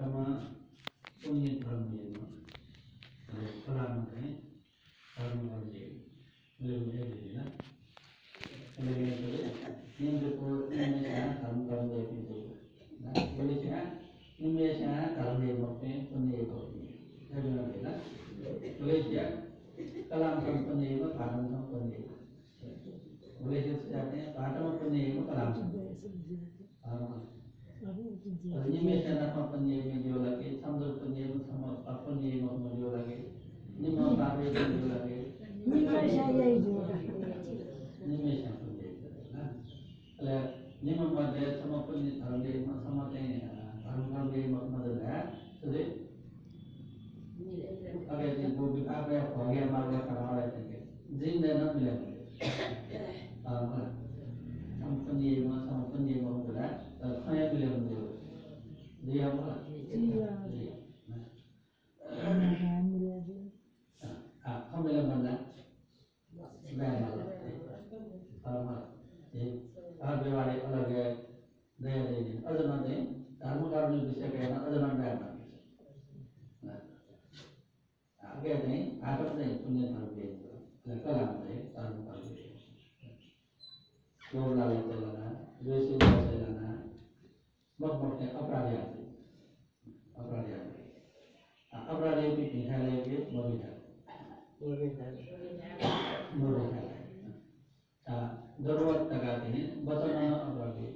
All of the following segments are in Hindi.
咱们 ज़रूरत लगाते हैं बताना अब आगे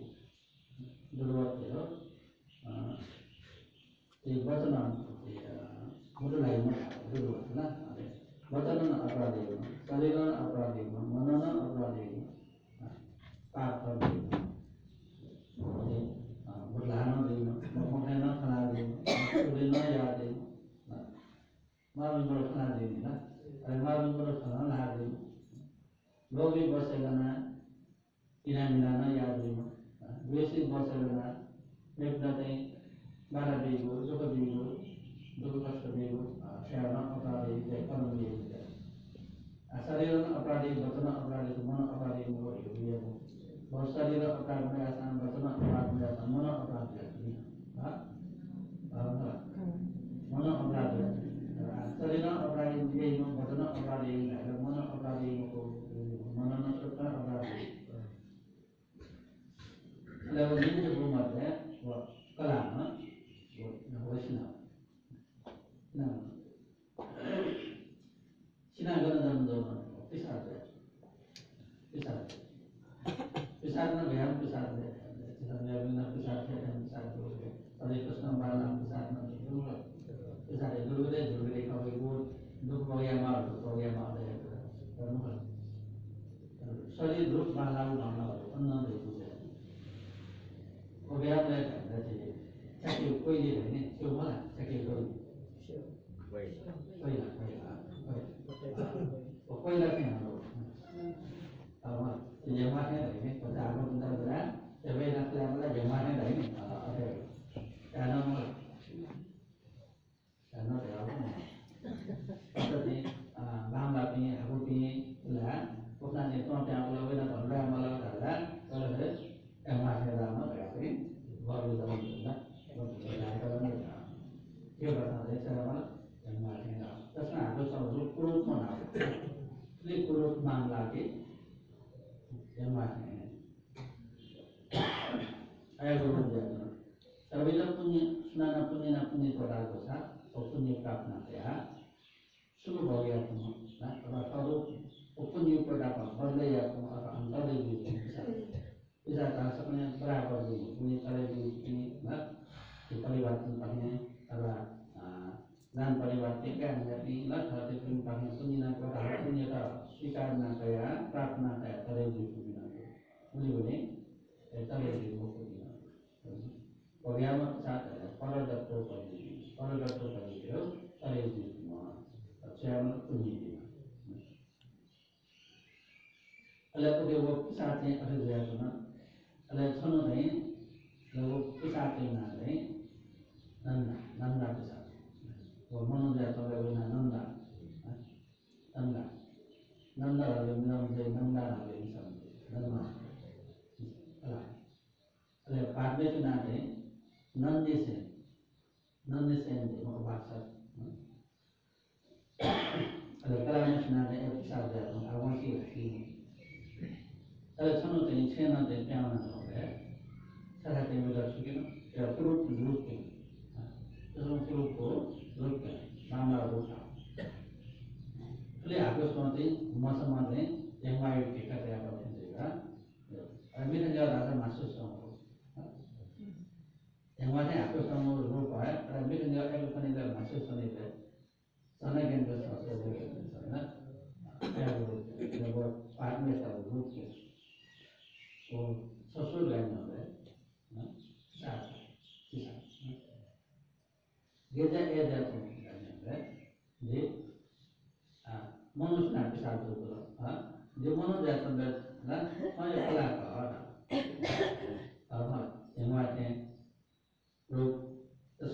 बेसिक बसहरूमा लेख्दाकै बाह्र दिएको जोको दिएको जोको कष्ट दिएको क्षण अपराधी कर्मले शरीर अपराधी वचन अपराधी मन अपराधी और शरीर अपराध में आसान वचन अपराध में आसान मन अपराध मन अपराध शरीर अपराधी वचन अपराधी Lamborghini gewonnen. Lukman lagi yang lain ayah berbeda Terwila punya sunana punya na punya tora dosa punya kap na ya suruh bawa ya punya na kalau tahu punya pada apa benda ya punya apa antara itu bisa bisa kasarnya berapa dulu punya kali ini nah kita lihat tempatnya परिवर्त्य अन्यपि न खादितुं भने सुनिनाको शून्यता स्वीकार न कया प्राप्त न कया तरेजी को बिना उसले भने तरेजी को बिना पग्यामा साथ पर डक्टर पनि पर डक्टर पनि थियो तरेजी च्यामा कुनी बिना अलग उदे वो साथ में अरे गया तो ना अलग सुनो नहीं लोग के साथ में ना नहीं नन्ना नन्ना के साथ म्हणून नंदा नंदा नंदा नंदा हवे समजे नंदा એટલે પાર્લેથી ના રહે નંદિશે નંદિશે એમ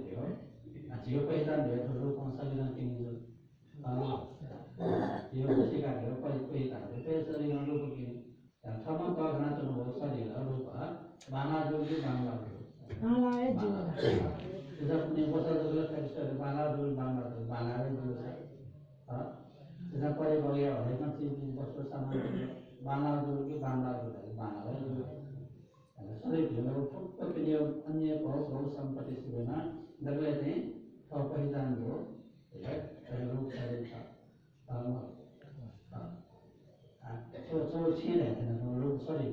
돼요 아 지금 거기다 내 도로 공사리랑 띵이 아 이거 시가 돼요 거기 거기다 그래서 이런 거 보기 야 처음 거 하나 좀 못 사리라 로가 마나 조기 마나 Mana juga. Kita punya kuasa dulu kan sudah mana dulu mana dulu mana dulu saya. Ah, kita pada bagi orang kan sih kuasa sama mana dulu ke mana dulu mana dulu. Sorry, kalau pun punya अन्य बहुत बहुत संपत्ति से बना लगले थे तो पहचान दो ya saya lu saya tak tahu ah so so 签的可能说如 sorry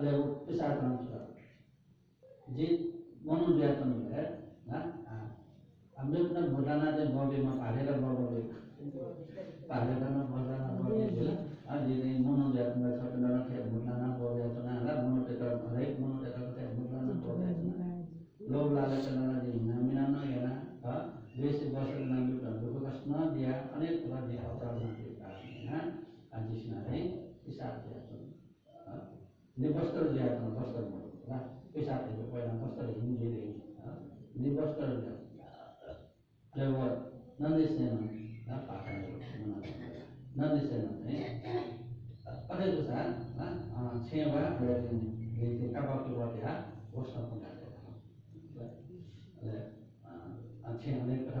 अरे वो पिसा काम चला। जी, मनु व्यापन है, ना? हमने अपना भोटाना से बॉडी में पाले का पाले का ना है ये मनु व्यापन में सब ना के भोटाना बॉडी है ना ना मनु के तो हर एक मनु के तो के भोटाना बॉडी है लोग लालच करना जी नामिना ना ये ना हाँ देश बस ना भी तो लोग का स्ना दिया अनेक तरह दिया अपराध ना के कारण है आज इस ना है हिसाब दिया तो निबस्तर दिया तो बस्तर में ना हिसाब दिया कोई ना बस्तर हिंदी दे निबस्तर दिया lewat nanti saya apa kan nanti saya nanti pada itu saat sewa dari di kapal itu dia bos apa enggak ada अच्छे हमें कहा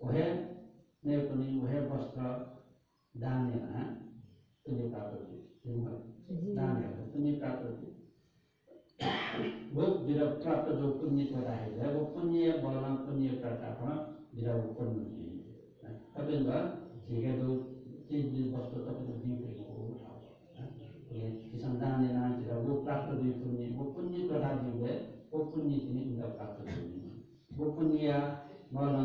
उहे उहे वस्त्र दाने तुम्हें प्राप्त दाने तुम्हें प्राप्त भोग वीर प्राप्त जो पुण्य को राखे वो पुण्य बल पुण्य प्राप्त वीर उत्पन्न तब ठीके दो वस्त्र तब किसान दाने नाचेर वो प्राप्त दुई पुण्य वो पुण्य को राज्य हुए वो पुण्य चाहिँ उनीहरू प्राप्त गर्नु गोपनीय मर्न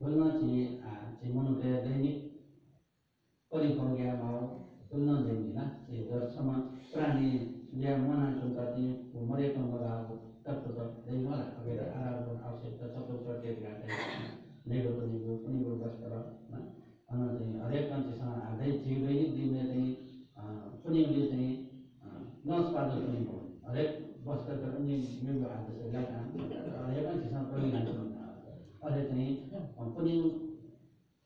फुल्न चि चाहिँ मनोदय दैनिक परिपूर्णियामा हो खुल्न जिम्मेमा चाहिँ प्राणी मनाएको आरामको आवश्यकता सबै प्रत्येक मेडो पनि वस्तार चाहिँ हरेक मान्छेसम्म हातै चिउ दैनिक दिँदै कुनै उसले चाहिँ नसपादो पनि भयो हरेक वस्तुका पनि मेम्बर हात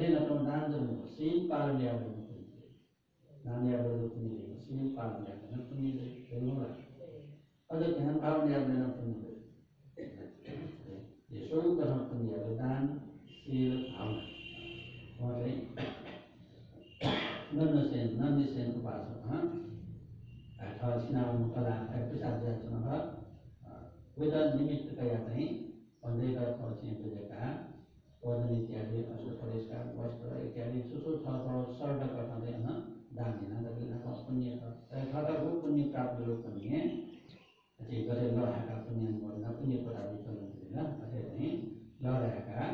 ले न तान्द न सेम कारण ल्याउँ न न हेर्दो सुनि सेम कारण ल्याउँ न पुनिले अझ ध्यान पार्ने या न तान्द यशोदन पनि आगतानशील आउला न न सेन नामिसनको पास ह ८० नामको ध्यान तक पुजा जायछ नहार विद अ लिमिट कया चाहिँ बन्दै गराछ हुन्छ जका वज़न इत्यादि इत्यादि छ सर्व कथाले दक्षिणा पुण्य पुण्य प्राप्त रूप पुण्य चाहिँ पुण्य गर्दा पुण्य चाहिँ लडाएका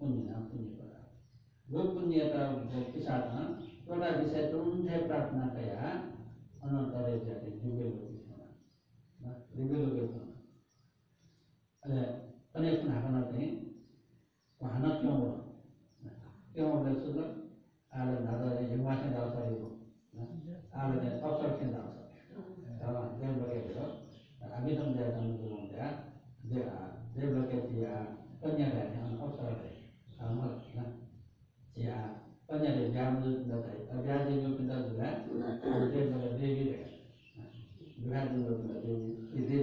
पुण्य पुण्य कुरा यो पुण्यता पिसादमा एउटा विषय तुरुन्थै प्रार्थना कया। 你得有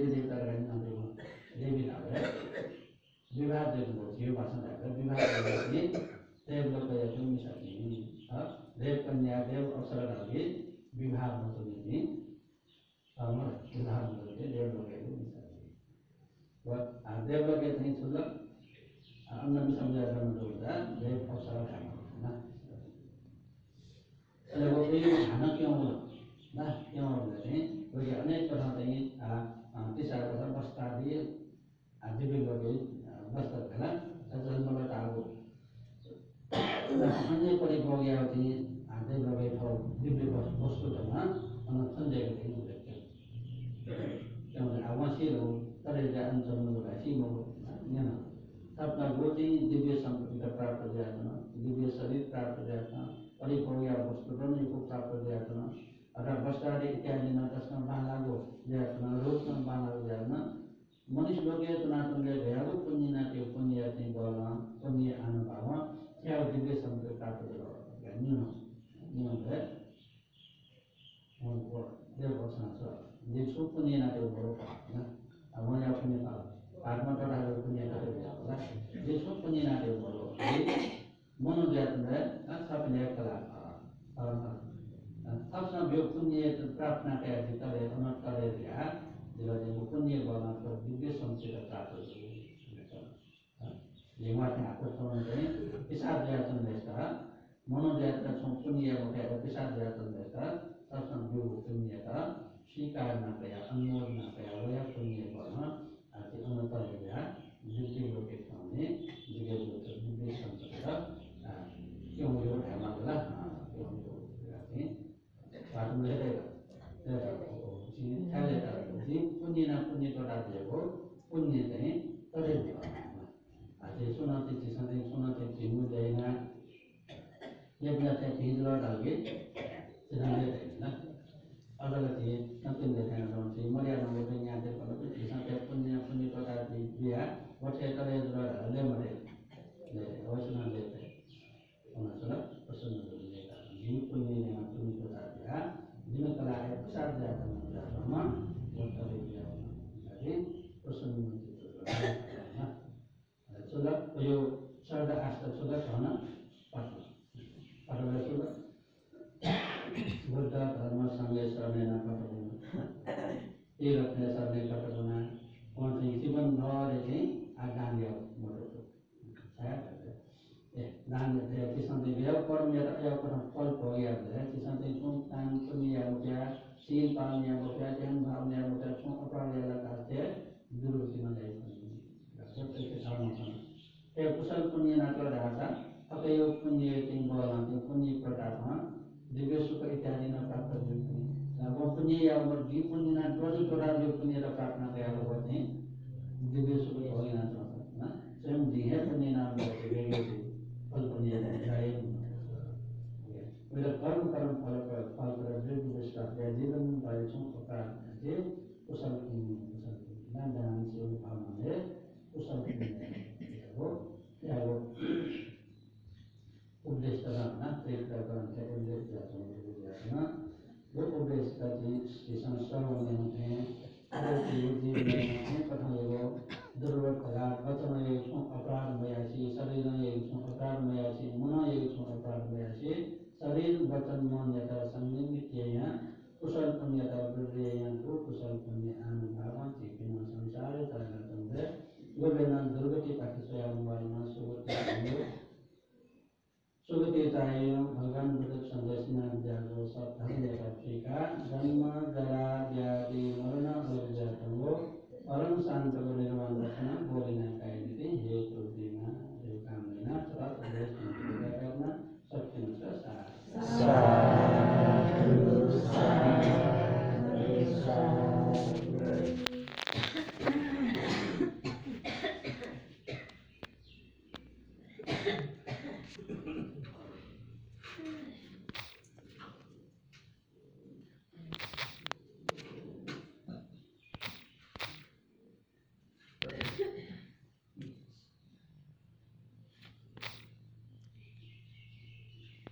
दिव्य लगे बस्ता खेला त्यसरी मलाई टाढो अन्य परिभोग्या चाहिँ हातै लगे ठाउँ दिव्य वस्तु ठाउँमा अनि सन्जयको चाहिँ अब यहाँ अपना गोटी दिव्य संपत्ति प्राप्त जातन दिव्य शरीर प्राप्त जातन परिभोग्य वस्तु पनि प्राप्त जातन अथवा वस्त्रादि इत्यादि न त्यसमा बाँधाको जातन रोगमा बाँधाको जातन મનીષ ભગે તનાતંગે દયાળુ પુણ્યના પુણ્યથી બોલા પુણ્ય આનંદ ભાવા ત્યાં દિવ્ય સંત પ્રાપ્ત કરવા નિયમ નિયમ હે દેવ ભક્ષણ સ્વ જે છો પુણ્યના દેવ ભરો આપણે આપણે આત્મા કરાવે પુણ્યના દેવ જે છો પુણ્યના દેવ ભરો મનોજાતને સ્થાપને કલા સ્થાપના વ્યક્તિને પ્રાર્થના કરે છે કરે અમર કરે છે આ अनंत तले दिया दिला जो पुण्य गर्न तो दिव्य संचित प्राप्त जेव्हा ते आपण चाहिँ पिसाद जातन देशका मनोजातका छौँ पुण्य उठाएर पिसाद जातन देशका सबसँग यो पुण्यका स्वीकार नकया sunateci sandeng sunateci mudayna yablatati hidro dalgit sedang nah alagati nanti dengan orang si mulia nomor dengan ada pada peti sampai punya punya kota di dia wajah kalian hidro dalgit mereka le awas nanti karena sudah pesan dari mereka ini punya yang punya dia. Ini kalau ada besar dia akan सुधा खाना पटवे सुधा? बुद्धा, धर्म, संगे शरणे न पटवना ये रत्न शरणे पटवना कौन से? जीवन भर चाहिँ आ गान्धी हो मोटो ए गान्धी थियो त्यसमा चाहिँ यो कर्म या यो कर्म फल भोगिहाल्छ त्यसमा चाहिँ जुन काम पुण्य बोक्या शील पाल्ने बोक्या ध्यान भावने बोक्या अपराध लगाएको थिए दुरुपतिमा ल्याएको ඒ කුසල් පුණ්‍ය නතර දහසා අපේ පුණ්‍ය කියන බලවත් පුණ්‍ය ප්‍රකාරම දිව්‍ය සුඛ ඉතිහාසින પ્રાપ્ત වෙන්නේ. ලබ පුණ්‍ය යවම දී පුණ්‍ය නතර තොරා දී පුණ්‍යර પ્રાપ્ત થયા હોત